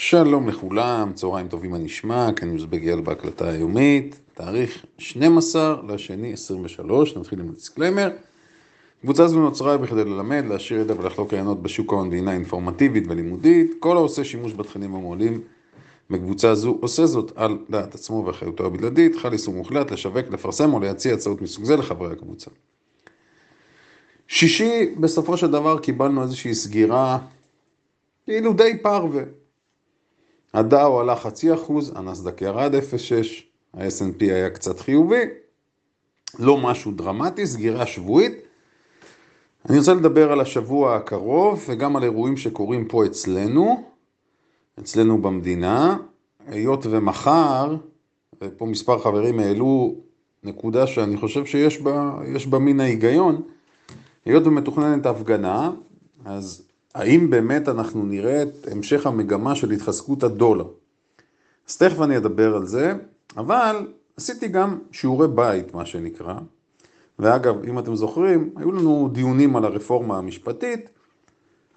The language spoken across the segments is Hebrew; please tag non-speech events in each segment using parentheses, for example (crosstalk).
שלום לכולם, צהריים טובים מה נשמע, כאן יוסף גיאל בהקלטה היומית, תאריך 12 לשני 23, נתחיל עם הדיסקליימר. קבוצה זו נוצרה בכדי ללמד, להעשיר ידע ולחלוק רעיונות בשוק ההון בצורה אינפורמטיבית ולימודית. כל העושה שימוש בתכנים המועלים בקבוצה זו עושה זאת על דעת עצמו ואחריותו הבלעדית, חל איסור מוחלט לשווק, לפרסם או להציע הצעות מסוג זה לחברי הקבוצה. שישי, בסופו של דבר קיבלנו איזושהי סגירה, כאילו די פרווה. הדאו עלה חצי אחוז, הנסדק ירד 0.6, ה-S&P היה קצת חיובי, לא משהו דרמטי, סגירה שבועית. אני רוצה לדבר על השבוע הקרוב וגם על אירועים שקורים פה אצלנו, אצלנו במדינה, היות ומחר, ופה מספר חברים העלו נקודה שאני חושב שיש בה, בה מן ההיגיון, היות ומתוכננת הפגנה, אז האם באמת אנחנו נראה את המשך המגמה של התחזקות הדולר? אז תכף אני אדבר על זה, אבל עשיתי גם שיעורי בית, מה שנקרא. ואגב, אם אתם זוכרים, היו לנו דיונים על הרפורמה המשפטית,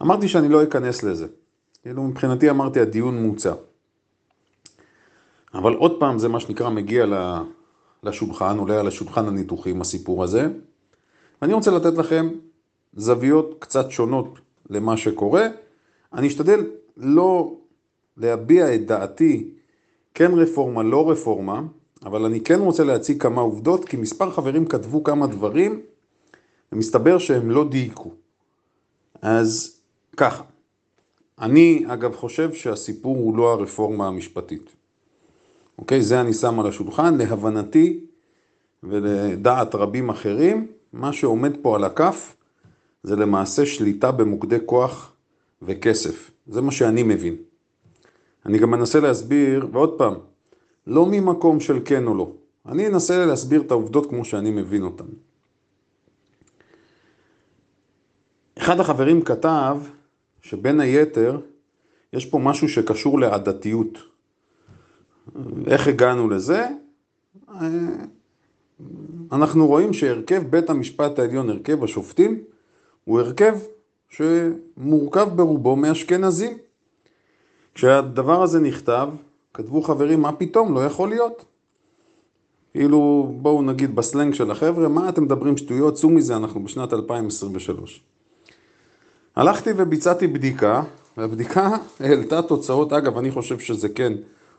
אמרתי שאני לא אכנס לזה. כאילו מבחינתי אמרתי הדיון מוצע. אבל עוד פעם זה מה שנקרא מגיע לשולחן, עולה על השולחן הניתוחים הסיפור הזה. ואני רוצה לתת לכם זוויות קצת שונות למה שקורה. אני אשתדל לא להביע את דעתי, כן רפורמה, לא רפורמה, אבל אני כן רוצה להציג כמה עובדות, כי מספר חברים כתבו כמה דברים, ומסתבר שהם לא דייקו. אז ככה, אני אגב חושב שהסיפור הוא לא הרפורמה המשפטית. אוקיי? זה אני שם על השולחן, להבנתי ולדעת רבים אחרים, מה שעומד פה על הכף זה למעשה שליטה במוקדי כוח וכסף. זה מה שאני מבין. אני גם מנסה להסביר, ועוד פעם, לא ממקום של כן או לא. אני אנסה להסביר את העובדות כמו שאני מבין אותן. אחד החברים כתב שבין היתר יש פה משהו שקשור לעדתיות. איך הגענו לזה? אנחנו רואים שהרכב בית המשפט העליון, הרכב השופטים, הוא הרכב שמורכב ברובו מאשכנזים. כשהדבר הזה נכתב, כתבו חברים, מה פתאום, לא יכול להיות. כאילו, בואו נגיד בסלנג של החבר'ה, מה אתם מדברים שטויות, צאו מזה, אנחנו בשנת 2023. הלכתי וביצעתי בדיקה, והבדיקה העלתה תוצאות, אגב, אני חושב שזה כן,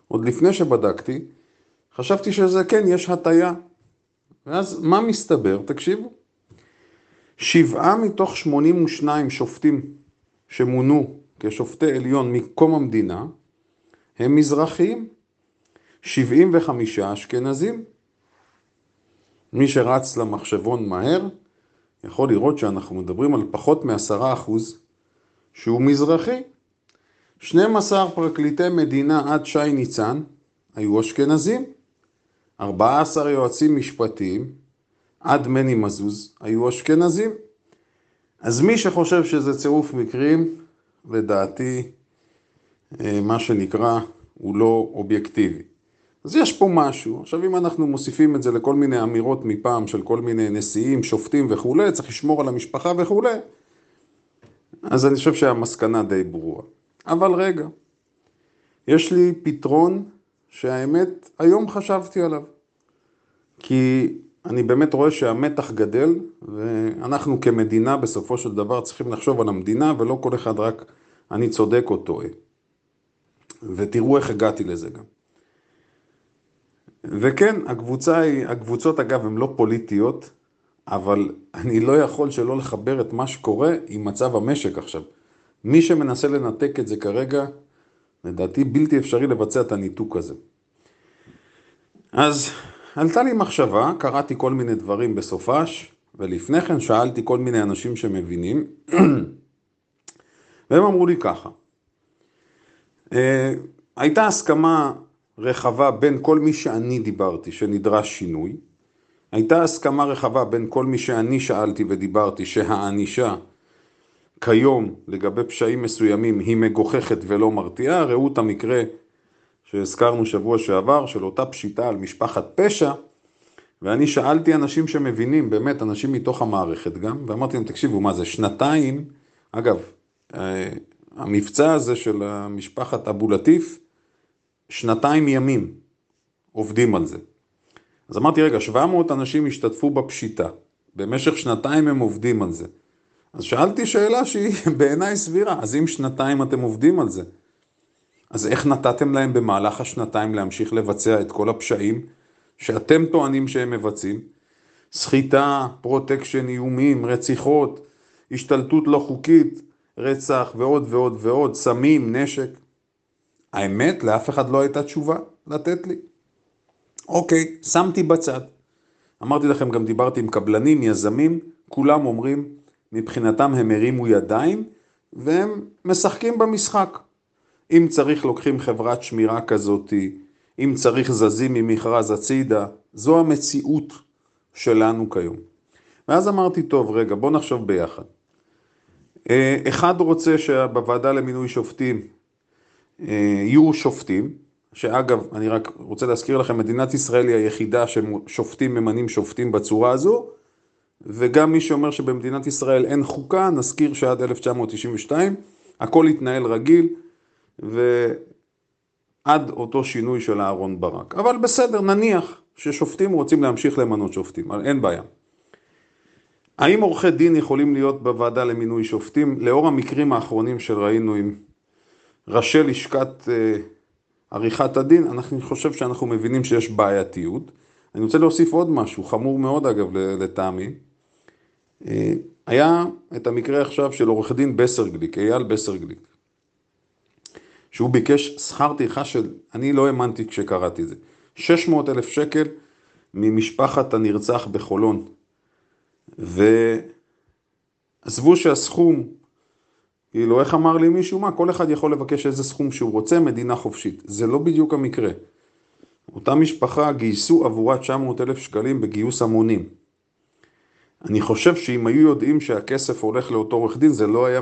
עוד לפני שבדקתי, חשבתי שזה כן, יש הטיה. ואז מה מסתבר? תקשיבו. שבעה מתוך 82 שופטים שמונו כשופטי עליון מקום המדינה הם מזרחיים, 75 אשכנזים. מי שרץ למחשבון מהר יכול לראות שאנחנו מדברים על פחות מ-10 אחוז שהוא מזרחי. 12 פרקליטי מדינה עד שי ניצן היו אשכנזים, 14 יועצים משפטיים עד מני מזוז היו אשכנזים. אז מי שחושב שזה צירוף מקרים, לדעתי, אה, מה שנקרא, הוא לא אובייקטיבי. אז יש פה משהו. עכשיו אם אנחנו מוסיפים את זה לכל מיני אמירות מפעם של כל מיני נשיאים, שופטים וכולי, צריך לשמור על המשפחה וכולי, אז אני חושב שהמסקנה די ברורה. אבל רגע, יש לי פתרון שהאמת היום חשבתי עליו. כי אני באמת רואה שהמתח גדל, ואנחנו כמדינה בסופו של דבר צריכים לחשוב על המדינה, ולא כל אחד רק אני צודק או טועה. ותראו איך הגעתי לזה גם. וכן, הקבוצה הקבוצות אגב הן לא פוליטיות, אבל אני לא יכול שלא לחבר את מה שקורה עם מצב המשק עכשיו. מי שמנסה לנתק את זה כרגע, לדעתי בלתי אפשרי לבצע את הניתוק הזה. אז עלתה לי מחשבה, קראתי כל מיני דברים בסופש, ולפני כן שאלתי כל מיני אנשים שמבינים, (clears throat) והם אמרו לי ככה, אה, הייתה הסכמה רחבה בין כל מי שאני דיברתי שנדרש שינוי, הייתה הסכמה רחבה בין כל מי שאני שאלתי ודיברתי שהענישה כיום לגבי פשעים מסוימים היא מגוחכת ולא מרתיעה, ראו את המקרה שהזכרנו שבוע שעבר, של אותה פשיטה על משפחת פשע, ואני שאלתי אנשים שמבינים, באמת אנשים מתוך המערכת גם, ואמרתי להם, תקשיבו, מה זה שנתיים, אגב, אה, המבצע הזה של משפחת אבו לטיף, שנתיים ימים עובדים על זה. אז אמרתי, רגע, 700 אנשים השתתפו בפשיטה, במשך שנתיים הם עובדים על זה. אז שאלתי שאלה שהיא (laughs) בעיניי סבירה, אז אם שנתיים אתם עובדים על זה, אז איך נתתם להם במהלך השנתיים להמשיך לבצע את כל הפשעים שאתם טוענים שהם מבצעים? סחיטה, פרוטקשן, איומים, רציחות, השתלטות לא חוקית, רצח ועוד ועוד ועוד, סמים, נשק. האמת, לאף אחד לא הייתה תשובה לתת לי. אוקיי, שמתי בצד. אמרתי לכם, גם דיברתי עם קבלנים, יזמים, כולם אומרים, מבחינתם הם הרימו ידיים והם משחקים במשחק. אם צריך לוקחים חברת שמירה כזאתי, אם צריך זזים ממכרז הצידה, זו המציאות שלנו כיום. ואז אמרתי, טוב, רגע, בוא נחשוב ביחד. אה, אחד רוצה שבוועדה למינוי שופטים אה, יהיו שופטים, שאגב, אני רק רוצה להזכיר לכם, מדינת ישראל היא היחידה ששופטים ממנים שופטים בצורה הזו, וגם מי שאומר שבמדינת ישראל אין חוקה, נזכיר שעד 1992 הכל התנהל רגיל, ועד אותו שינוי של אהרון ברק. אבל בסדר, נניח ששופטים רוצים להמשיך למנות שופטים, אין בעיה. האם עורכי דין יכולים להיות בוועדה למינוי שופטים? לאור המקרים האחרונים שראינו עם ראשי לשכת אה, עריכת הדין, אני חושב שאנחנו מבינים שיש בעייתיות. אני רוצה להוסיף עוד משהו, חמור מאוד אגב לטעמי. אה, היה את המקרה עכשיו של עורך דין בסרגליק, אייל בסרגליק, שהוא ביקש שכר טרחה של, אני לא האמנתי כשקראתי את זה, 600 אלף שקל ממשפחת הנרצח בחולון. ועזבו שהסכום, כאילו, איך אמר לי מישהו? מה, כל אחד יכול לבקש איזה סכום שהוא רוצה, מדינה חופשית. זה לא בדיוק המקרה. אותה משפחה גייסו עבורה 900 אלף שקלים בגיוס המונים. אני חושב שאם היו יודעים שהכסף הולך לאותו עורך דין, זה לא היה,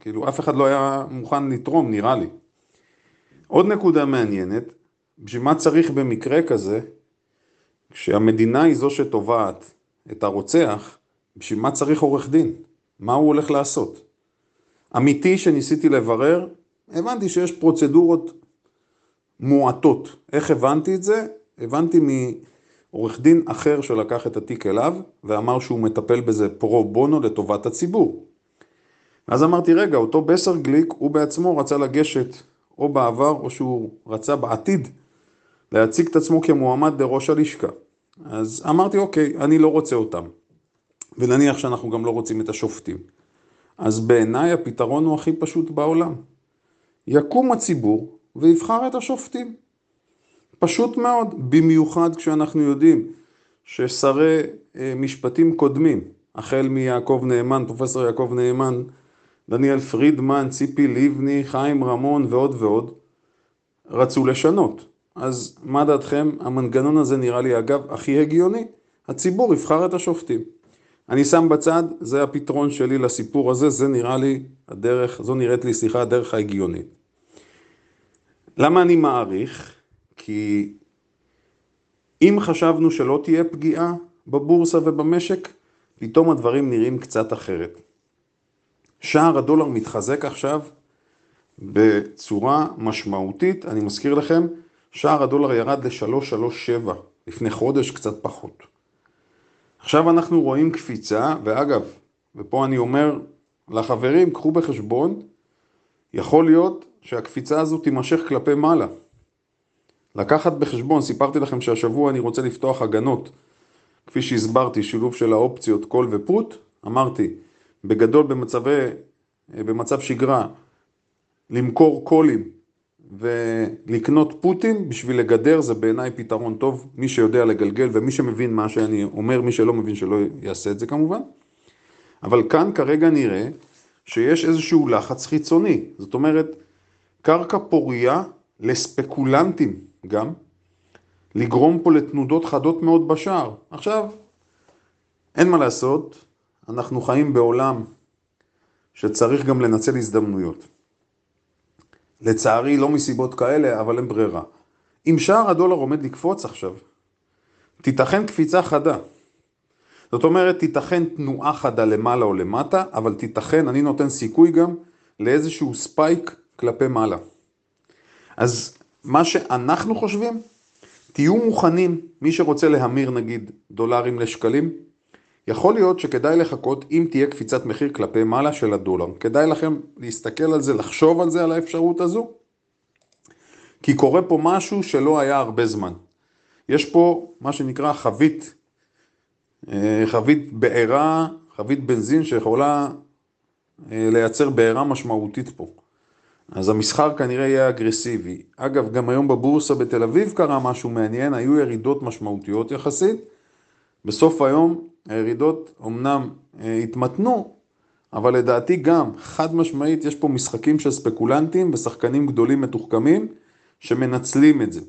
כאילו, אף אחד לא היה מוכן לתרום, נראה לי. עוד נקודה מעניינת, בשביל מה צריך במקרה כזה, כשהמדינה היא זו שתובעת את הרוצח, בשביל מה צריך עורך דין? מה הוא הולך לעשות? אמיתי שניסיתי לברר, הבנתי שיש פרוצדורות מועטות. איך הבנתי את זה? הבנתי מעורך דין אחר שלקח את התיק אליו ואמר שהוא מטפל בזה פרו בונו לטובת הציבור. אז אמרתי, רגע, אותו בסר גליק, הוא בעצמו רצה לגשת או בעבר או שהוא רצה בעתיד להציג את עצמו כמועמד לראש הלשכה. אז אמרתי, אוקיי, אני לא רוצה אותם. ונניח שאנחנו גם לא רוצים את השופטים. אז בעיניי הפתרון הוא הכי פשוט בעולם. יקום הציבור ויבחר את השופטים. פשוט מאוד, במיוחד כשאנחנו יודעים ששרי אה, משפטים קודמים, החל מיעקב נאמן, פרופסור יעקב נאמן, דניאל פרידמן, ציפי לבני, חיים רמון ועוד ועוד, רצו לשנות. אז מה דעתכם? המנגנון הזה נראה לי אגב הכי הגיוני. הציבור יבחר את השופטים. אני שם בצד, זה הפתרון שלי לסיפור הזה, זה נראה לי הדרך, זו נראית לי, סליחה, הדרך ההגיונית. למה אני מעריך? כי אם חשבנו שלא תהיה פגיעה בבורסה ובמשק, פתאום הדברים נראים קצת אחרת. שער הדולר מתחזק עכשיו בצורה משמעותית, אני מזכיר לכם, שער הדולר ירד ל-337 לפני חודש, קצת פחות. עכשיו אנחנו רואים קפיצה, ואגב, ופה אני אומר לחברים, קחו בחשבון, יכול להיות שהקפיצה הזו תימשך כלפי מעלה. לקחת בחשבון, סיפרתי לכם שהשבוע אני רוצה לפתוח הגנות, כפי שהסברתי, שילוב של האופציות קול ופוט, אמרתי, בגדול במצבי, במצב שגרה, למכור קולים ולקנות פוטים בשביל לגדר זה בעיניי פתרון טוב, מי שיודע לגלגל ומי שמבין מה שאני אומר, מי שלא מבין שלא יעשה את זה כמובן. אבל כאן כרגע נראה שיש איזשהו לחץ חיצוני, זאת אומרת קרקע פורייה לספקולנטים גם, לגרום פה לתנודות חדות מאוד בשער. עכשיו, אין מה לעשות, אנחנו חיים בעולם שצריך גם לנצל הזדמנויות. לצערי, לא מסיבות כאלה, אבל אין ברירה. אם שער הדולר עומד לקפוץ עכשיו, תיתכן קפיצה חדה. זאת אומרת, תיתכן תנועה חדה למעלה או למטה, אבל תיתכן, אני נותן סיכוי גם, לאיזשהו ספייק כלפי מעלה. אז מה שאנחנו חושבים, תהיו מוכנים, מי שרוצה להמיר נגיד דולרים לשקלים, יכול להיות שכדאי לחכות אם תהיה קפיצת מחיר כלפי מעלה של הדולר. כדאי לכם להסתכל על זה, לחשוב על זה, על האפשרות הזו, כי קורה פה משהו שלא היה הרבה זמן. יש פה מה שנקרא חבית, אה, חבית בעירה, חבית בנזין שיכולה אה, לייצר בעירה משמעותית פה. אז המסחר כנראה יהיה אגרסיבי. אגב, גם היום בבורסה בתל אביב קרה משהו מעניין, היו ירידות משמעותיות יחסית. בסוף היום הירידות אמנם אה, התמתנו, אבל לדעתי גם, חד משמעית, יש פה משחקים של ספקולנטים ושחקנים גדולים מתוחכמים שמנצלים את זה.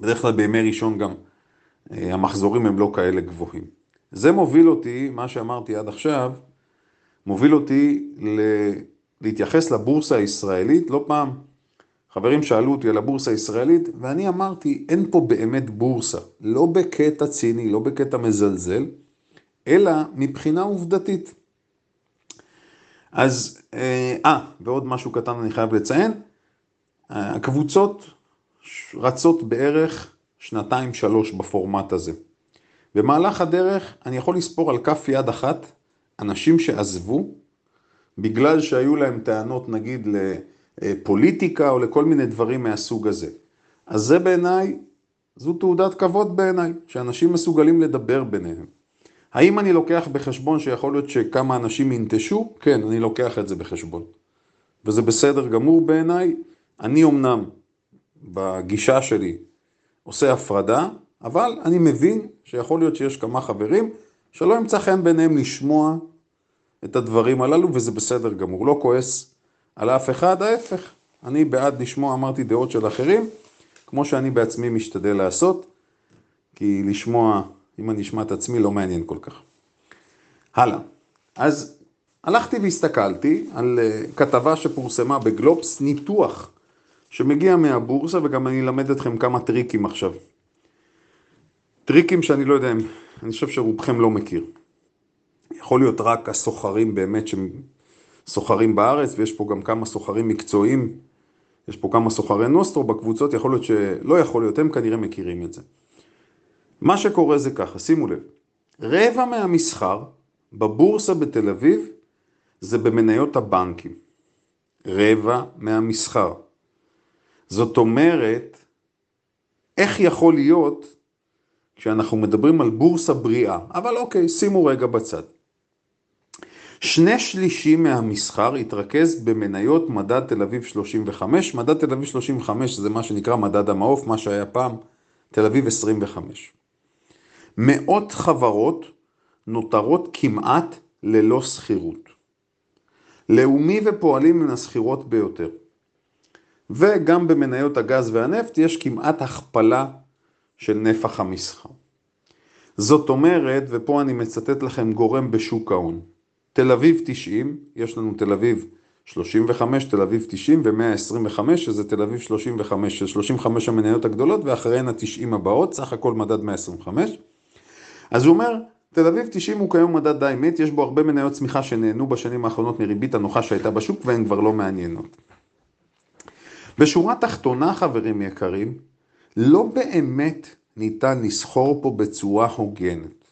בדרך כלל בימי ראשון גם אה, המחזורים הם לא כאלה גבוהים. זה מוביל אותי, מה שאמרתי עד עכשיו, מוביל אותי ל... להתייחס לבורסה הישראלית, לא פעם חברים שאלו אותי על הבורסה הישראלית, ואני אמרתי, אין פה באמת בורסה, לא בקטע ציני, לא בקטע מזלזל, אלא מבחינה עובדתית. אז, אה, אה ועוד משהו קטן אני חייב לציין, הקבוצות רצות בערך שנתיים שלוש בפורמט הזה. במהלך הדרך אני יכול לספור על כף יד אחת אנשים שעזבו בגלל שהיו להם טענות נגיד לפוליטיקה או לכל מיני דברים מהסוג הזה. אז זה בעיניי, זו תעודת כבוד בעיניי, שאנשים מסוגלים לדבר ביניהם. האם אני לוקח בחשבון שיכול להיות שכמה אנשים ינטשו? כן, אני לוקח את זה בחשבון. וזה בסדר גמור בעיניי. אני אמנם בגישה שלי עושה הפרדה, אבל אני מבין שיכול להיות שיש כמה חברים שלא ימצא חן ביניהם לשמוע את הדברים הללו, וזה בסדר גמור. לא כועס על אף אחד, ההפך. אני בעד לשמוע, אמרתי, דעות של אחרים, כמו שאני בעצמי משתדל לעשות, כי לשמוע, אם אני אשמע את עצמי, לא מעניין כל כך. הלאה. אז הלכתי והסתכלתי על אה, כתבה שפורסמה בגלובס, ניתוח שמגיע מהבורסה, וגם אני אלמד אתכם כמה טריקים עכשיו. טריקים שאני לא יודע, אני חושב שרובכם לא מכיר. יכול להיות רק הסוחרים באמת שסוחרים בארץ, ויש פה גם כמה סוחרים מקצועיים, יש פה כמה סוחרי נוסטרו בקבוצות, יכול להיות שלא יכול להיות, הם כנראה מכירים את זה. מה שקורה זה ככה, שימו לב, רבע מהמסחר בבורסה בתל אביב זה במניות הבנקים. רבע מהמסחר. זאת אומרת, איך יכול להיות כשאנחנו מדברים על בורסה בריאה, אבל אוקיי, שימו רגע בצד. שני שלישים מהמסחר התרכז במניות מדד תל אביב 35, מדד תל אביב 35 זה מה שנקרא מדד המעוף, מה שהיה פעם תל אביב 25. מאות חברות נותרות כמעט ללא שכירות. לאומי ופועלים מן השכירות ביותר. וגם במניות הגז והנפט יש כמעט הכפלה של נפח המסחר. זאת אומרת, ופה אני מצטט לכם גורם בשוק ההון, תל אביב 90, יש לנו תל אביב 35, תל אביב 90 ו-125, שזה תל אביב 35, של 35 המניות הגדולות, ואחריהן ה-90 הבאות, סך הכל מדד 125. אז הוא אומר, תל אביב 90 הוא כיום מדד די מת, יש בו הרבה מניות צמיחה שנהנו בשנים האחרונות מריבית הנוחה שהייתה בשוק והן כבר לא מעניינות. בשורה תחתונה, חברים יקרים, לא באמת ניתן לסחור פה בצורה הוגנת.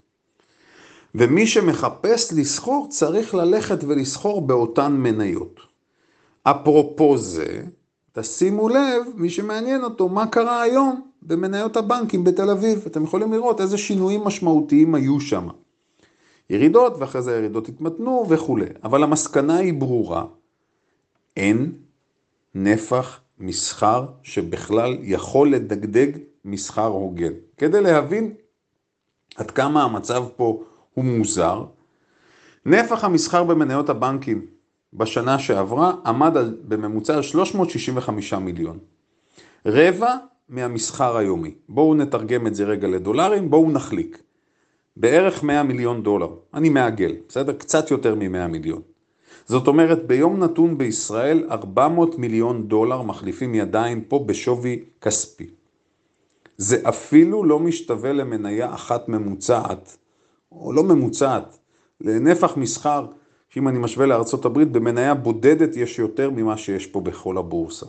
ומי שמחפש לסחור צריך ללכת ולסחור באותן מניות. אפרופו זה, תשימו לב, מי שמעניין אותו, מה קרה היום במניות הבנקים בתל אביב. אתם יכולים לראות איזה שינויים משמעותיים היו שם. ירידות, ואחרי זה הירידות התמתנו וכולי. אבל המסקנה היא ברורה, אין נפח מסחר שבכלל יכול לדגדג מסחר הוגן. כדי להבין עד כמה המצב פה הוא מוזר. נפח המסחר במניות הבנקים בשנה שעברה עמד על, בממוצע על 365 מיליון. רבע מהמסחר היומי. בואו נתרגם את זה רגע לדולרים, בואו נחליק. בערך 100 מיליון דולר. אני מעגל, בסדר? קצת יותר מ-100 מיליון. זאת אומרת, ביום נתון בישראל 400 מיליון דולר מחליפים ידיים פה בשווי כספי. זה אפילו לא משתווה למניה אחת ממוצעת, או לא ממוצעת, לנפח מסחר שאם אני משווה הברית, במניה בודדת יש יותר ממה שיש פה בכל הבורסה.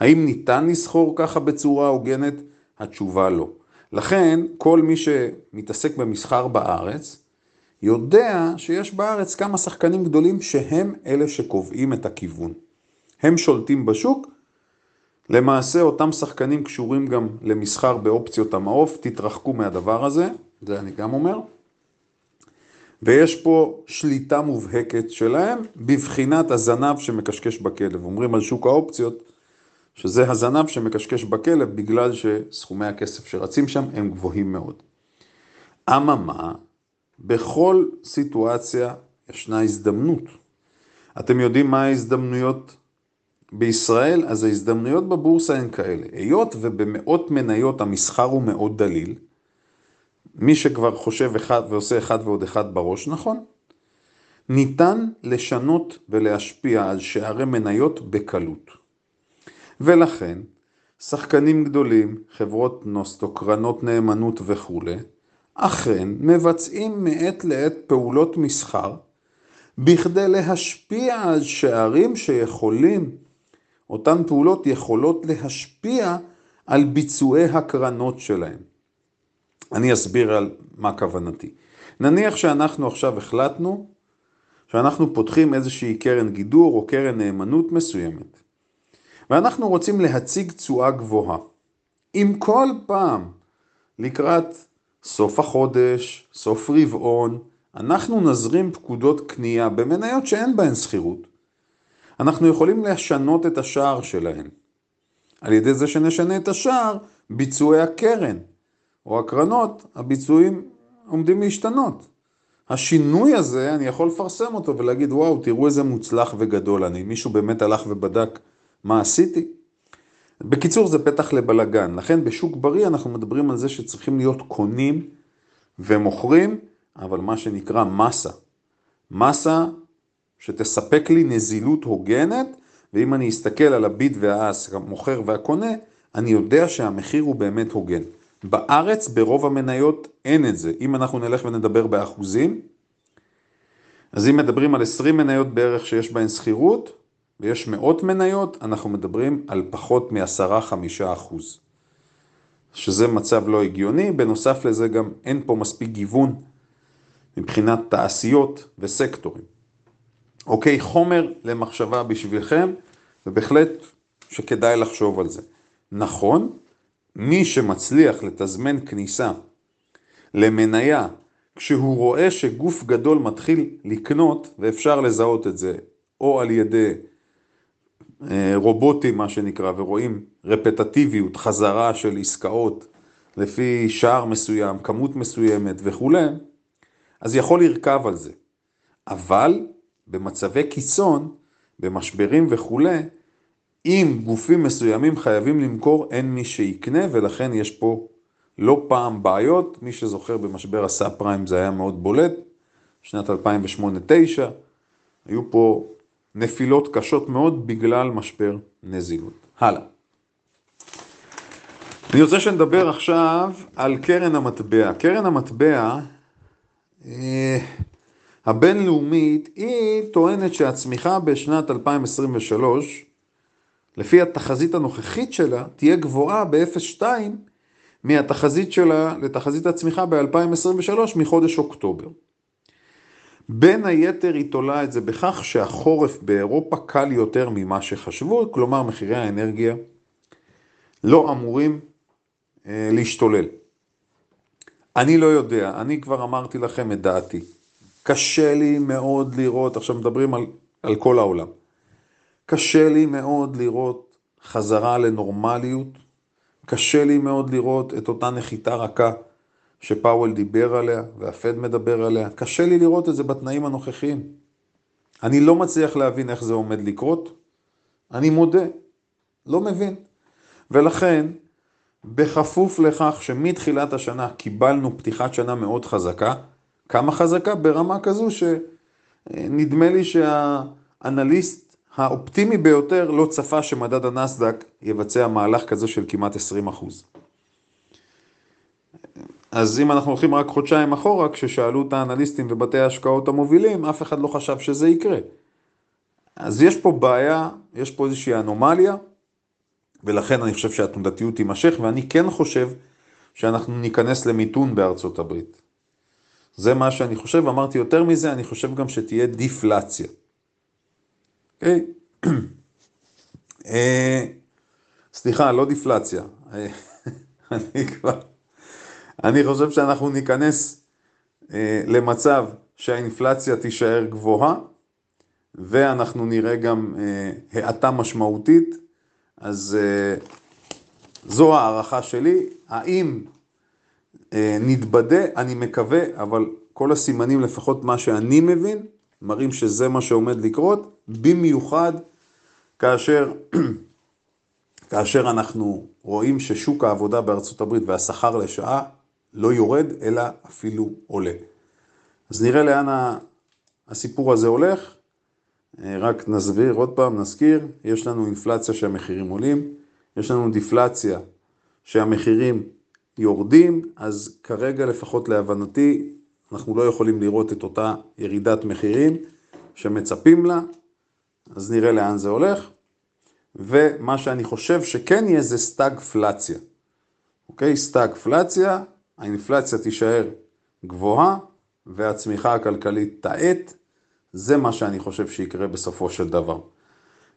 האם ניתן לסחור ככה בצורה הוגנת? התשובה לא. לכן, כל מי שמתעסק במסחר בארץ, יודע שיש בארץ כמה שחקנים גדולים שהם אלה שקובעים את הכיוון. הם שולטים בשוק, למעשה אותם שחקנים קשורים גם למסחר באופציות המעוף, תתרחקו מהדבר הזה, זה אני גם אומר. ויש פה שליטה מובהקת שלהם בבחינת הזנב שמקשקש בכלב. אומרים על שוק האופציות שזה הזנב שמקשקש בכלב בגלל שסכומי הכסף שרצים שם הם גבוהים מאוד. אממה, בכל סיטואציה ישנה הזדמנות. אתם יודעים מה ההזדמנויות בישראל? אז ההזדמנויות בבורסה הן כאלה. היות ובמאות מניות המסחר הוא מאוד דליל, מי שכבר חושב אחד ועושה אחד ועוד אחד בראש, נכון? ניתן לשנות ולהשפיע על שערי מניות בקלות. ולכן, שחקנים גדולים, חברות נוסטו, קרנות נאמנות וכולי, אכן מבצעים מעת לעת פעולות מסחר בכדי להשפיע על שערים שיכולים, אותן פעולות יכולות להשפיע על ביצועי הקרנות שלהם. אני אסביר על מה כוונתי. נניח שאנחנו עכשיו החלטנו שאנחנו פותחים איזושהי קרן גידור או קרן נאמנות מסוימת, ואנחנו רוצים להציג תשואה גבוהה. אם כל פעם לקראת סוף החודש, סוף רבעון, אנחנו נזרים פקודות קנייה במניות שאין בהן שכירות, אנחנו יכולים לשנות את השער שלהן. על ידי זה שנשנה את השער, ביצועי הקרן או הקרנות, הביצועים עומדים להשתנות. השינוי הזה, אני יכול לפרסם אותו ולהגיד, וואו, תראו איזה מוצלח וגדול אני. מישהו באמת הלך ובדק מה עשיתי? בקיצור, זה פתח לבלגן. לכן בשוק בריא אנחנו מדברים על זה שצריכים להיות קונים ומוכרים, אבל מה שנקרא מסה. מסה שתספק לי נזילות הוגנת, ואם אני אסתכל על הביט והאס, המוכר והקונה, אני יודע שהמחיר הוא באמת הוגן. בארץ ברוב המניות אין את זה. אם אנחנו נלך ונדבר באחוזים, אז אם מדברים על 20 מניות בערך שיש בהן שכירות, ויש מאות מניות, אנחנו מדברים על פחות מ-10-5 אחוז. שזה מצב לא הגיוני, בנוסף לזה גם אין פה מספיק גיוון מבחינת תעשיות וסקטורים. אוקיי, חומר למחשבה בשבילכם, ובהחלט שכדאי לחשוב על זה. נכון, מי שמצליח לתזמן כניסה למניה כשהוא רואה שגוף גדול מתחיל לקנות, ואפשר לזהות את זה או על ידי רובוטים מה שנקרא, ורואים רפטטיביות, חזרה של עסקאות לפי שער מסוים, כמות מסוימת וכולי, אז יכול לרכב על זה. אבל במצבי קיצון, במשברים וכולי, אם גופים מסוימים חייבים למכור, אין מי שיקנה, ולכן יש פה לא פעם בעיות. מי שזוכר במשבר הסאב פריים זה היה מאוד בולט, שנת 2008-2009, היו פה נפילות קשות מאוד בגלל משבר נזילות. הלאה. אני רוצה שנדבר עכשיו על קרן המטבע. קרן המטבע אה, הבינלאומית, היא טוענת שהצמיחה בשנת 2023, לפי התחזית הנוכחית שלה, תהיה גבוהה ב-0.2 מהתחזית שלה לתחזית הצמיחה ב-2023 מחודש אוקטובר. בין היתר היא תולה את זה בכך שהחורף באירופה קל יותר ממה שחשבו, כלומר מחירי האנרגיה לא אמורים אה, להשתולל. אני לא יודע, אני כבר אמרתי לכם את דעתי. קשה לי מאוד לראות, עכשיו מדברים על, על כל העולם, קשה לי מאוד לראות חזרה לנורמליות, קשה לי מאוד לראות את אותה נחיתה רכה שפאוול דיבר עליה והפד מדבר עליה, קשה לי לראות את זה בתנאים הנוכחיים. אני לא מצליח להבין איך זה עומד לקרות, אני מודה, לא מבין. ולכן, בכפוף לכך שמתחילת השנה קיבלנו פתיחת שנה מאוד חזקה, כמה חזקה? ברמה כזו שנדמה לי שהאנליסט האופטימי ביותר לא צפה שמדד הנסדק יבצע מהלך כזה של כמעט 20 אחוז. אז אם אנחנו הולכים רק חודשיים אחורה, כששאלו את האנליסטים ובתי ההשקעות המובילים, אף אחד לא חשב שזה יקרה. אז יש פה בעיה, יש פה איזושהי אנומליה, ולכן אני חושב שהתנודתיות תימשך, ואני כן חושב שאנחנו ניכנס למיתון בארצות הברית. זה מה שאני חושב, אמרתי יותר מזה, אני חושב גם שתהיה דיפלציה. אוקיי? (clears throat) אה, סליחה, לא דיפלציה. אה, (laughs) אני כבר... אני חושב שאנחנו ניכנס אה, למצב שהאינפלציה תישאר גבוהה, ואנחנו נראה גם האטה משמעותית, אז זו הערכה שלי. האם נתבדה? אני מקווה, אבל כל הסימנים, לפחות מה שאני מבין, מראים שזה מה שעומד לקרות, במיוחד כאשר, (clears throat) כאשר אנחנו רואים ששוק העבודה בארצות הברית והשכר לשעה לא יורד, אלא אפילו עולה. אז נראה לאן הסיפור הזה הולך. אה, רק נסביר עוד פעם, נזכיר, יש לנו אינפלציה שהמחירים עולים, יש לנו דיפלציה שהמחירים יורדים, אז כרגע לפחות להבנתי, אנחנו לא יכולים לראות את אותה ירידת מחירים שמצפים לה, אז נראה לאן זה הולך. ומה שאני חושב שכן יהיה זה סטאגפלציה. אוקיי? סטאגפלציה, האינפלציה תישאר גבוהה והצמיחה הכלכלית תאט, זה מה שאני חושב שיקרה בסופו של דבר.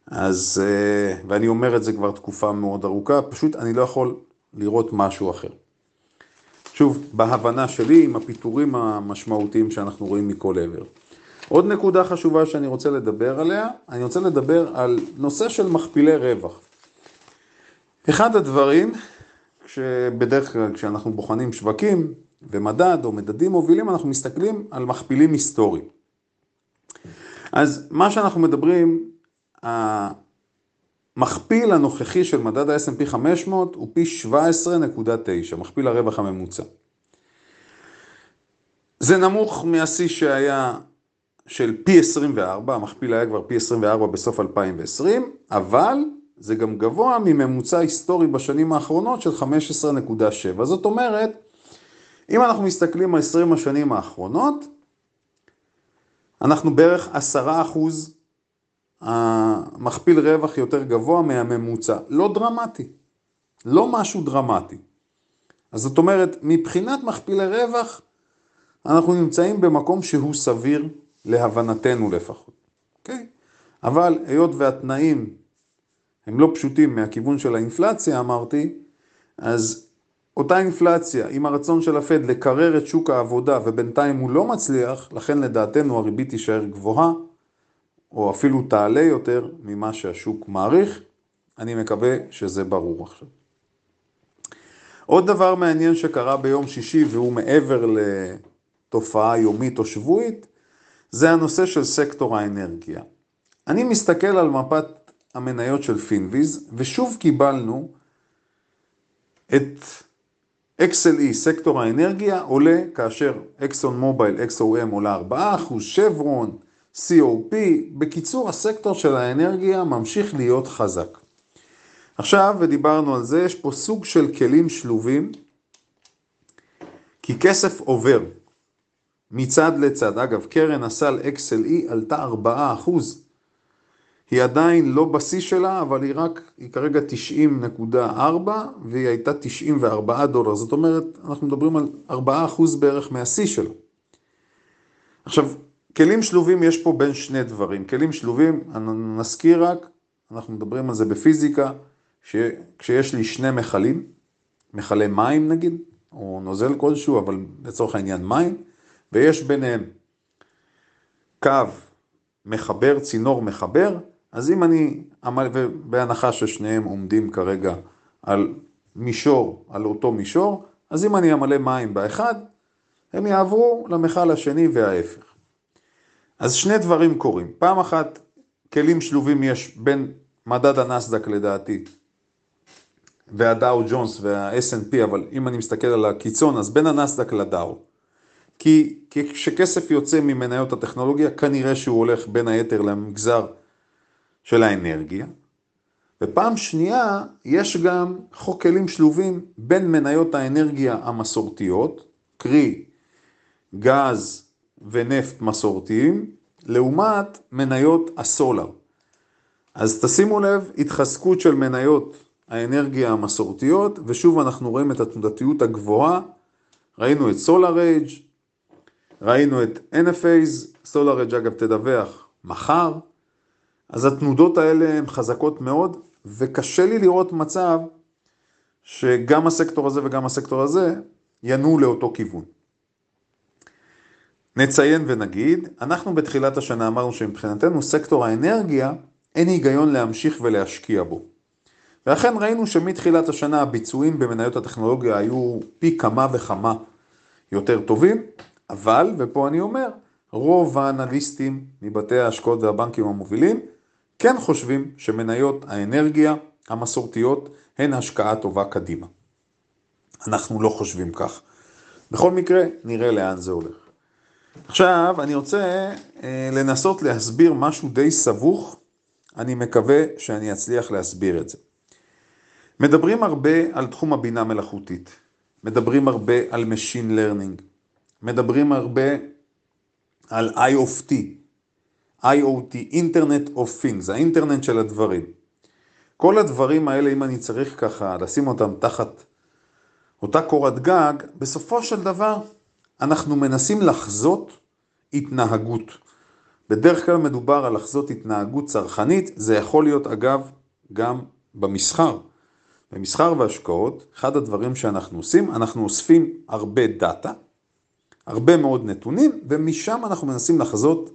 אז, אה, ואני אומר את זה כבר תקופה מאוד ארוכה, פשוט אני לא יכול לראות משהו אחר. שוב, בהבנה שלי עם הפיטורים המשמעותיים שאנחנו רואים מכל עבר. עוד נקודה חשובה שאני רוצה לדבר עליה, אני רוצה לדבר על נושא של מכפילי רווח. אחד הדברים, שבדרך כלל כשאנחנו בוחנים שווקים ומדד או מדדים מובילים, אנחנו מסתכלים על מכפילים היסטוריים. אז מה שאנחנו מדברים, המכפיל הנוכחי של מדד ה-S&P 500 הוא פי 17.9, מכפיל הרווח הממוצע. זה נמוך מהשיא שהיה של פי 24, המכפיל היה כבר פי 24 בסוף 2020, אבל זה גם גבוה מממוצע היסטורי בשנים האחרונות של 15.7. זאת אומרת, אם אנחנו מסתכלים על 20 השנים האחרונות, אנחנו בערך 10 אחוז מכפיל רווח יותר גבוה מהממוצע. לא דרמטי, לא משהו דרמטי. אז זאת אומרת, מבחינת מכפילי רווח, אנחנו נמצאים במקום שהוא סביר להבנתנו לפחות, אוקיי? אבל היות והתנאים הם לא פשוטים מהכיוון של האינפלציה, אמרתי, אז אותה אינפלציה עם הרצון של הפד לקרר את שוק העבודה ובינתיים הוא לא מצליח, לכן לדעתנו הריבית תישאר גבוהה, או אפילו תעלה יותר ממה שהשוק מעריך. אני מקווה שזה ברור עכשיו. עוד דבר מעניין שקרה ביום שישי והוא מעבר לתופעה יומית או שבועית, זה הנושא של סקטור האנרגיה. אני מסתכל על מפת המניות של Finviz, ושוב קיבלנו את XLE, סקטור האנרגיה, עולה כאשר Exxon Mobil, XOM עולה 4%, Chevron, COP, בקיצור הסקטור של האנרגיה ממשיך להיות חזק. עכשיו, ודיברנו על זה, יש פה סוג של כלים שלובים, כי כסף עובר. מצד לצד. אגב, קרן הסל XLE עלתה 4%. היא עדיין לא בשיא שלה, אבל היא רק, היא כרגע 90.4 והיא הייתה 94 דולר. זאת אומרת, אנחנו מדברים על 4% בערך מהשיא שלה. עכשיו, כלים שלובים יש פה בין שני דברים. כלים שלובים, נזכיר רק, אנחנו מדברים על זה בפיזיקה, כשיש לי שני מכלים, מכלי מים נגיד, או נוזל כלשהו, אבל לצורך העניין מים, ויש ביניהם קו מחבר, צינור מחבר, אז אם אני, בהנחה ששניהם עומדים כרגע על מישור, על אותו מישור, אז אם אני אמלא מים באחד, הם יעברו למכל השני וההפך. אז שני דברים קורים. פעם אחת, כלים שלובים יש בין מדד הנסדק לדעתי והדאו ג'ונס וה-S&P, אבל אם אני מסתכל על הקיצון, אז בין הנסדק לדאו. כי כשכסף יוצא ממניות הטכנולוגיה, כנראה שהוא הולך בין היתר למגזר של האנרגיה. ופעם שנייה, יש גם חוק כלים שלובים בין מניות האנרגיה המסורתיות, קרי גז ונפט מסורתיים, לעומת מניות הסולר. אז תשימו לב, התחזקות של מניות האנרגיה המסורתיות, ושוב אנחנו רואים את התנודתיות הגבוהה, ראינו את SolarAge, ראינו את NFAs, SolarAge אגב תדווח מחר, אז התנודות האלה הן חזקות מאוד, וקשה לי לראות מצב שגם הסקטור הזה וגם הסקטור הזה ינועו לאותו כיוון. נציין ונגיד, אנחנו בתחילת השנה אמרנו שמבחינתנו סקטור האנרגיה אין היגיון להמשיך ולהשקיע בו. ואכן ראינו שמתחילת השנה הביצועים במניות הטכנולוגיה היו פי כמה וכמה יותר טובים, אבל, ופה אני אומר, רוב האנליסטים מבתי ההשקעות והבנקים המובילים כן חושבים שמניות האנרגיה המסורתיות הן השקעה טובה קדימה. אנחנו לא חושבים כך. בכל מקרה, נראה לאן זה הולך. עכשיו, אני רוצה אה, לנסות להסביר משהו די סבוך, אני מקווה שאני אצליח להסביר את זה. מדברים הרבה על תחום הבינה מלאכותית, מדברים הרבה על Machine Learning, מדברים הרבה על IoT, IoT, Internet of Things, האינטרנט של הדברים. כל הדברים האלה, אם אני צריך ככה לשים אותם תחת אותה קורת גג, בסופו של דבר אנחנו מנסים לחזות התנהגות. בדרך כלל מדובר על לחזות התנהגות צרכנית, זה יכול להיות אגב גם במסחר. במסחר והשקעות, אחד הדברים שאנחנו עושים, אנחנו אוספים הרבה דאטה, הרבה מאוד נתונים, ומשם אנחנו מנסים לחזות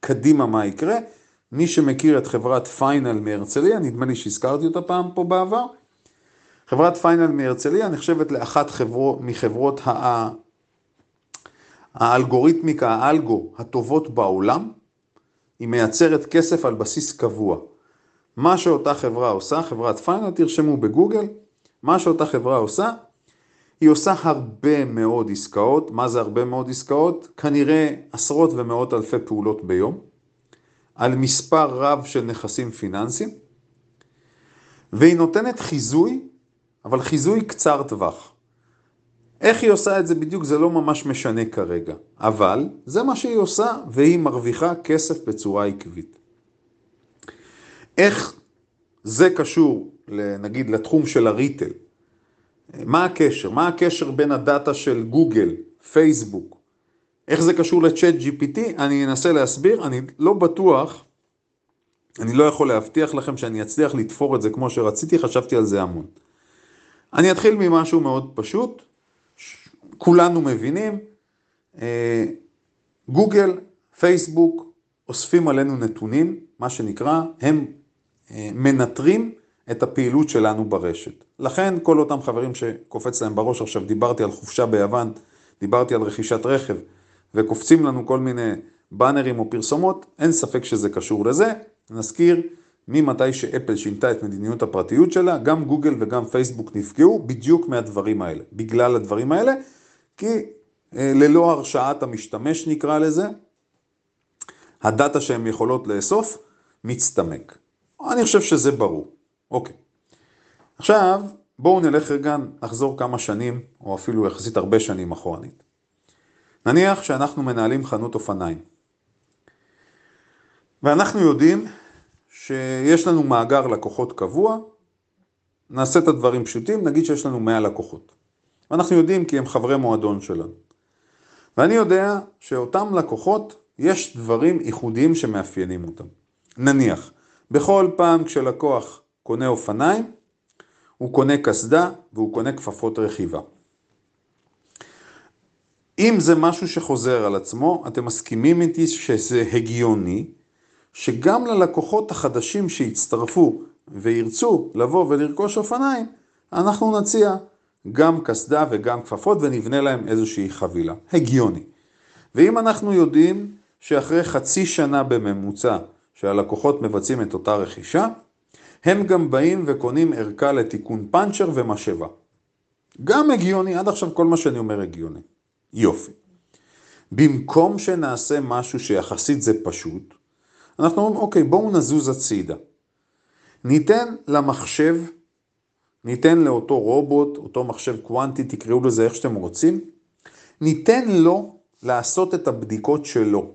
קדימה מה יקרה. מי שמכיר את חברת פיינל מהרצליה, נדמה לי שהזכרתי אותה פעם פה בעבר, חברת פיינל מהרצליה נחשבת לאחת חברו, מחברות הא... האלגוריתמיקה, האלגו, הטובות בעולם, היא מייצרת כסף על בסיס קבוע. מה שאותה חברה עושה, חברת פיינל, תרשמו בגוגל, מה שאותה חברה עושה, היא עושה הרבה מאוד עסקאות. מה זה הרבה מאוד עסקאות? כנראה עשרות ומאות אלפי פעולות ביום, על מספר רב של נכסים פיננסיים, והיא נותנת חיזוי, אבל חיזוי קצר טווח. איך היא עושה את זה בדיוק זה לא ממש משנה כרגע, אבל זה מה שהיא עושה והיא מרוויחה כסף בצורה עקבית. איך זה קשור, נגיד, לתחום של הריטל? מה הקשר? מה הקשר בין הדאטה של גוגל, פייסבוק? איך זה קשור לצ'אט GPT? אני אנסה להסביר, אני לא בטוח, אני לא יכול להבטיח לכם שאני אצליח לתפור את זה כמו שרציתי, חשבתי על זה המון. אני אתחיל ממשהו מאוד פשוט, כולנו מבינים, אה, גוגל, פייסבוק, אוספים עלינו נתונים, מה שנקרא, הם אה, מנטרים את הפעילות שלנו ברשת. לכן כל אותם חברים שקופץ להם בראש, עכשיו דיברתי על חופשה ביוון, דיברתי על רכישת רכב, וקופצים לנו כל מיני באנרים או פרסומות, אין ספק שזה קשור לזה. נזכיר, ממתי שאפל שינתה את מדיניות הפרטיות שלה, גם גוגל וגם פייסבוק נפגעו בדיוק מהדברים האלה, בגלל הדברים האלה, כי אה, ללא הרשאת המשתמש נקרא לזה, הדאטה שהן יכולות לאסוף מצטמק. אני חושב שזה ברור. אוקיי. עכשיו, בואו נלך רגע, נחזור כמה שנים, או אפילו יחסית הרבה שנים אחורנית. נניח שאנחנו מנהלים חנות אופניים, ואנחנו יודעים שיש לנו מאגר לקוחות קבוע, נעשה את הדברים פשוטים, נגיד שיש לנו 100 לקוחות. ואנחנו יודעים כי הם חברי מועדון שלנו. ואני יודע שאותם לקוחות, יש דברים ייחודיים שמאפיינים אותם. נניח, בכל פעם כשלקוח קונה אופניים, הוא קונה קסדה והוא קונה כפפות רכיבה. אם זה משהו שחוזר על עצמו, אתם מסכימים איתי שזה הגיוני, שגם ללקוחות החדשים שיצטרפו וירצו לבוא ולרכוש אופניים, אנחנו נציע גם קסדה וגם כפפות ונבנה להם איזושהי חבילה. הגיוני. ואם אנחנו יודעים שאחרי חצי שנה בממוצע שהלקוחות מבצעים את אותה רכישה, הם גם באים וקונים ערכה לתיקון פאנצ'ר ומשאבה. גם הגיוני, עד עכשיו כל מה שאני אומר הגיוני. יופי. במקום שנעשה משהו שיחסית זה פשוט, אנחנו אומרים, אוקיי, בואו נזוז הצידה. ניתן למחשב, ניתן לאותו רובוט, אותו מחשב קוונטי, תקראו לזה איך שאתם רוצים, ניתן לו לעשות את הבדיקות שלו.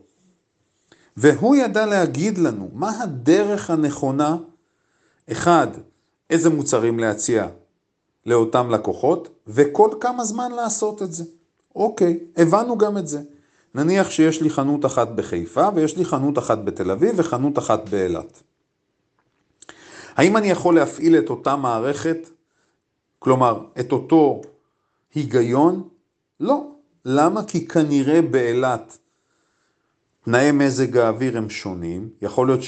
והוא ידע להגיד לנו מה הדרך הנכונה, אחד, איזה מוצרים להציע לאותם לקוחות, וכל כמה זמן לעשות את זה. אוקיי, הבנו גם את זה. נניח שיש לי חנות אחת בחיפה, ויש לי חנות אחת בתל אביב, וחנות אחת באילת. האם אני יכול להפעיל את אותה מערכת, כלומר, את אותו היגיון? לא. למה? כי כנראה באילת תנאי מזג האוויר הם שונים, יכול להיות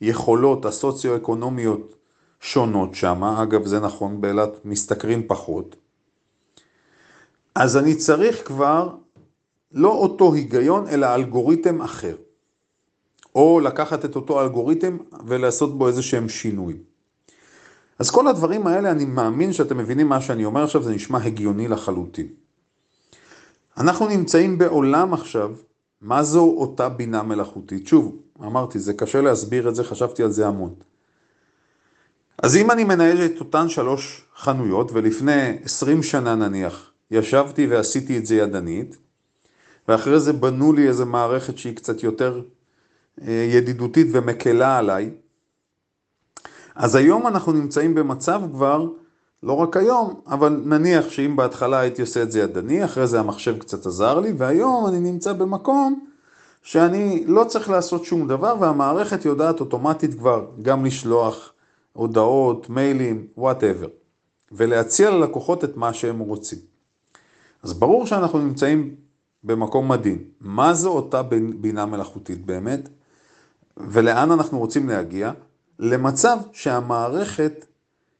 שהיכולות הסוציו-אקונומיות שונות שם, אגב זה נכון, באילת משתכרים פחות, אז אני צריך כבר לא אותו היגיון, אלא אלגוריתם אחר. או לקחת את אותו אלגוריתם ולעשות בו איזה שהם שינוי. אז כל הדברים האלה, אני מאמין שאתם מבינים מה שאני אומר עכשיו, זה נשמע הגיוני לחלוטין. אנחנו נמצאים בעולם עכשיו, מה זו אותה בינה מלאכותית? שוב, אמרתי, זה קשה להסביר את זה, חשבתי על זה המון. אז אם אני מנהל את אותן שלוש חנויות, ולפני 20 שנה נניח, ישבתי ועשיתי את זה ידנית, ואחרי זה בנו לי איזו מערכת שהיא קצת יותר אה, ידידותית ומקלה עליי, אז היום אנחנו נמצאים במצב כבר, לא רק היום, אבל נניח שאם בהתחלה הייתי עושה את זה ידני, אחרי זה המחשב קצת עזר לי, והיום אני נמצא במקום שאני לא צריך לעשות שום דבר, והמערכת יודעת אוטומטית כבר גם לשלוח הודעות, מיילים, וואטאבר, ולהציע ללקוחות את מה שהם רוצים. אז ברור שאנחנו נמצאים במקום מדהים. מה זו אותה בינה מלאכותית באמת? ולאן אנחנו רוצים להגיע? למצב שהמערכת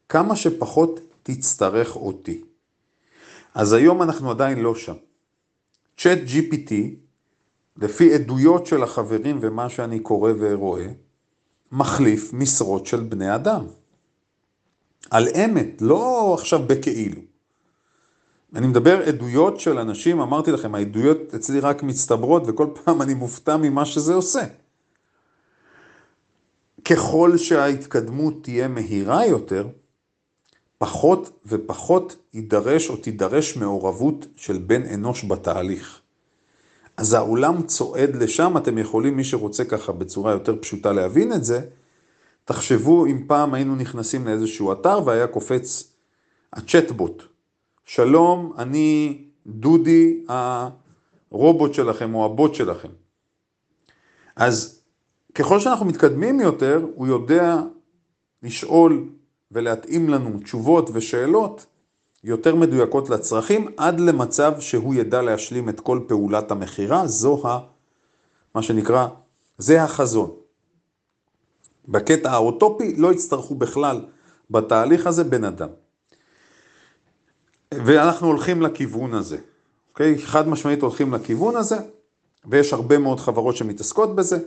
כמה שפחות תצטרך אותי. אז היום אנחנו עדיין לא שם. צ'אט GPT, לפי עדויות של החברים ומה שאני קורא ורואה, מחליף משרות של בני אדם. על אמת, לא עכשיו בכאילו. אני מדבר עדויות של אנשים, אמרתי לכם, העדויות אצלי רק מצטברות וכל פעם אני מופתע ממה שזה עושה. ככל שההתקדמות תהיה מהירה יותר, פחות ופחות יידרש או תידרש מעורבות של בן אנוש בתהליך. אז העולם צועד לשם, אתם יכולים, מי שרוצה ככה בצורה יותר פשוטה להבין את זה, תחשבו אם פעם היינו נכנסים לאיזשהו אתר והיה קופץ הצ'טבוט, שלום, אני דודי הרובוט שלכם או הבוט שלכם. אז ככל שאנחנו מתקדמים יותר, הוא יודע לשאול ולהתאים לנו תשובות ושאלות יותר מדויקות לצרכים, עד למצב שהוא ידע להשלים את כל פעולת המכירה, זו ה... מה שנקרא, זה החזון. בקטע האוטופי לא יצטרכו בכלל בתהליך הזה בן אדם. ואנחנו הולכים לכיוון הזה, אוקיי? חד משמעית הולכים לכיוון הזה, ויש הרבה מאוד חברות שמתעסקות בזה,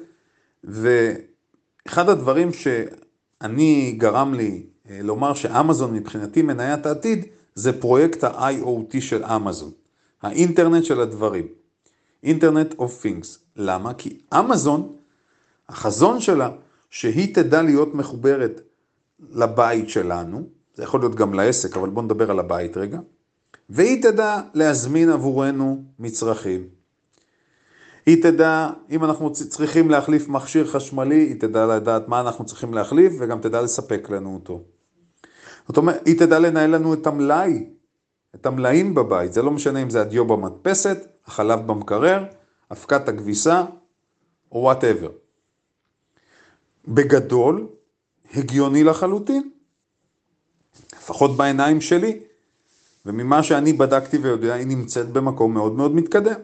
ואחד הדברים שאני גרם לי אה, לומר שאמזון מבחינתי מניית העתיד, זה פרויקט ה-IoT של אמזון, האינטרנט של הדברים, אינטרנט of things. למה? כי אמזון, החזון שלה, שהיא תדע להיות מחוברת לבית שלנו, זה יכול להיות גם לעסק, אבל בואו נדבר על הבית רגע, והיא תדע להזמין עבורנו מצרכים. היא תדע, אם אנחנו צריכים להחליף מכשיר חשמלי, היא תדע לדעת מה אנחנו צריכים להחליף וגם תדע לספק לנו אותו. זאת אומרת, היא תדע לנהל לנו את המלאי, את המלאים בבית, זה לא משנה אם זה הדיו במדפסת, החלב במקרר, אבקת הכביסה או וואטאבר. בגדול, הגיוני לחלוטין, לפחות בעיניים שלי, וממה שאני בדקתי ויודע, היא נמצאת במקום מאוד מאוד מתקדם.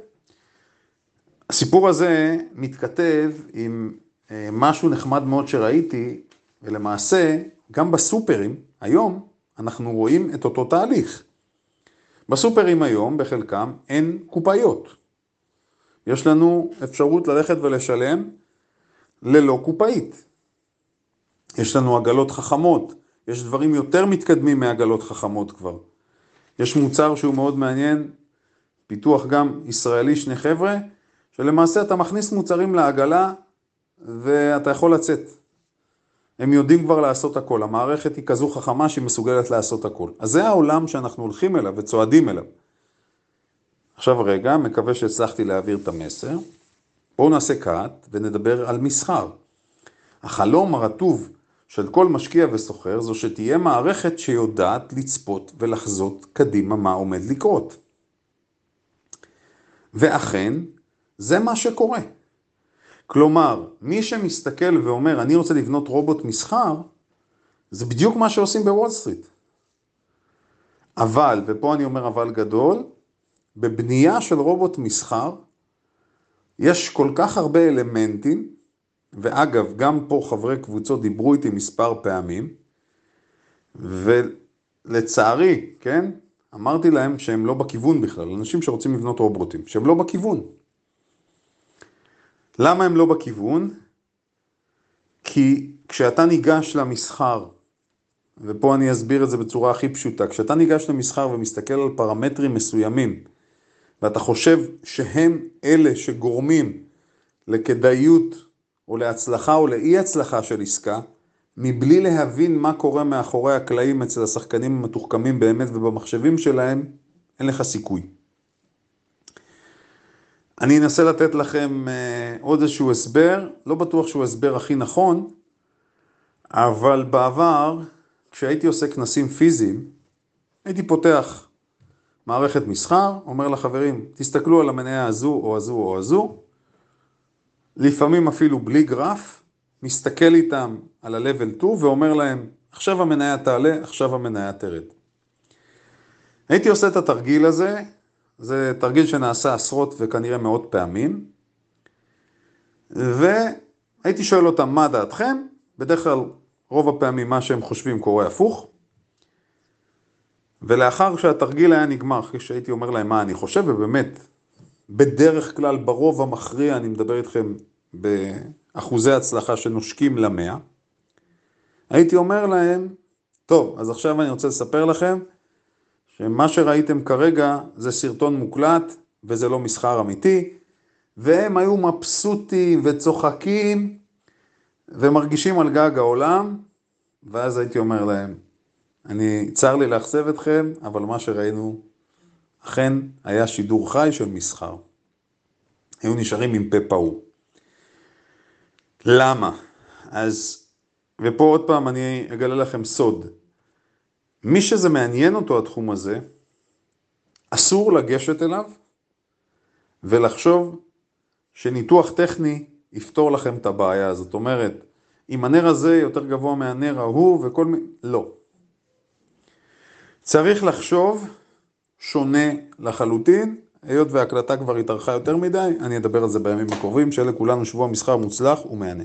הסיפור הזה מתכתב עם אה, משהו נחמד מאוד שראיתי, ולמעשה, גם בסופרים, היום, אנחנו רואים את אותו תהליך. בסופרים היום, בחלקם, אין קופאיות. יש לנו אפשרות ללכת ולשלם ללא קופאית. יש לנו עגלות חכמות, יש דברים יותר מתקדמים מעגלות חכמות כבר. יש מוצר שהוא מאוד מעניין, פיתוח גם ישראלי, שני חבר'ה, שלמעשה אתה מכניס מוצרים לעגלה ואתה יכול לצאת. הם יודעים כבר לעשות הכל, המערכת היא כזו חכמה שהיא מסוגלת לעשות הכל. אז זה העולם שאנחנו הולכים אליו וצועדים אליו. עכשיו רגע, מקווה שהצלחתי להעביר את המסר. בואו נעשה קאט ונדבר על מסחר. החלום הרטוב של כל משקיע וסוחר זו שתהיה מערכת שיודעת לצפות ולחזות קדימה מה עומד לקרות. ואכן, זה מה שקורה. כלומר, מי שמסתכל ואומר, אני רוצה לבנות רובוט מסחר, זה בדיוק מה שעושים בוול סטריט. אבל, ופה אני אומר אבל גדול, בבנייה של רובוט מסחר, יש כל כך הרבה אלמנטים, ואגב, גם פה חברי קבוצות דיברו איתי מספר פעמים, ולצערי, כן, אמרתי להם שהם לא בכיוון בכלל, אנשים שרוצים לבנות רובוטים, שהם לא בכיוון. למה הם לא בכיוון? כי כשאתה ניגש למסחר, ופה אני אסביר את זה בצורה הכי פשוטה, כשאתה ניגש למסחר ומסתכל על פרמטרים מסוימים, ואתה חושב שהם אלה שגורמים לכדאיות או להצלחה או לאי הצלחה של עסקה, מבלי להבין מה קורה מאחורי הקלעים אצל השחקנים המתוחכמים באמת ובמחשבים שלהם, אין לך סיכוי. אני אנסה לתת לכם אה, עוד איזשהו הסבר, לא בטוח שהוא הסבר הכי נכון, אבל בעבר, כשהייתי עושה כנסים פיזיים, הייתי פותח מערכת מסחר, אומר לחברים, תסתכלו על המניה הזו או הזו או הזו, לפעמים אפילו בלי גרף, מסתכל איתם על ה-level 2 ואומר להם, עכשיו המניה תעלה, עכשיו המניה תרד. הייתי עושה את התרגיל הזה, זה תרגיל שנעשה עשרות וכנראה מאות פעמים, והייתי שואל אותם מה דעתכם, בדרך כלל רוב הפעמים מה שהם חושבים קורה הפוך, ולאחר שהתרגיל היה נגמר, אחרי שהייתי אומר להם מה אני חושב, ובאמת, בדרך כלל ברוב המכריע, אני מדבר איתכם באחוזי הצלחה שנושקים למאה, הייתי אומר להם, טוב, אז עכשיו אני רוצה לספר לכם שמה שראיתם כרגע זה סרטון מוקלט וזה לא מסחר אמיתי, והם היו מבסוטים וצוחקים ומרגישים על גג העולם, ואז הייתי אומר להם, אני, צר לי לאכזב אתכם, אבל מה שראינו אכן היה שידור חי של מסחר. היו נשארים עם פה פעור. למה? אז, ופה עוד פעם אני אגלה לכם סוד. מי שזה מעניין אותו התחום הזה, אסור לגשת אליו ולחשוב שניתוח טכני יפתור לכם את הבעיה. זאת אומרת, אם הנר הזה יותר גבוה מהנר ההוא וכל מיני, לא. צריך לחשוב שונה לחלוטין, היות וההקלטה כבר התארכה יותר מדי, אני אדבר על זה בימים הקרובים, שיהיה לכולנו שבוע מסחר מוצלח ומהנה.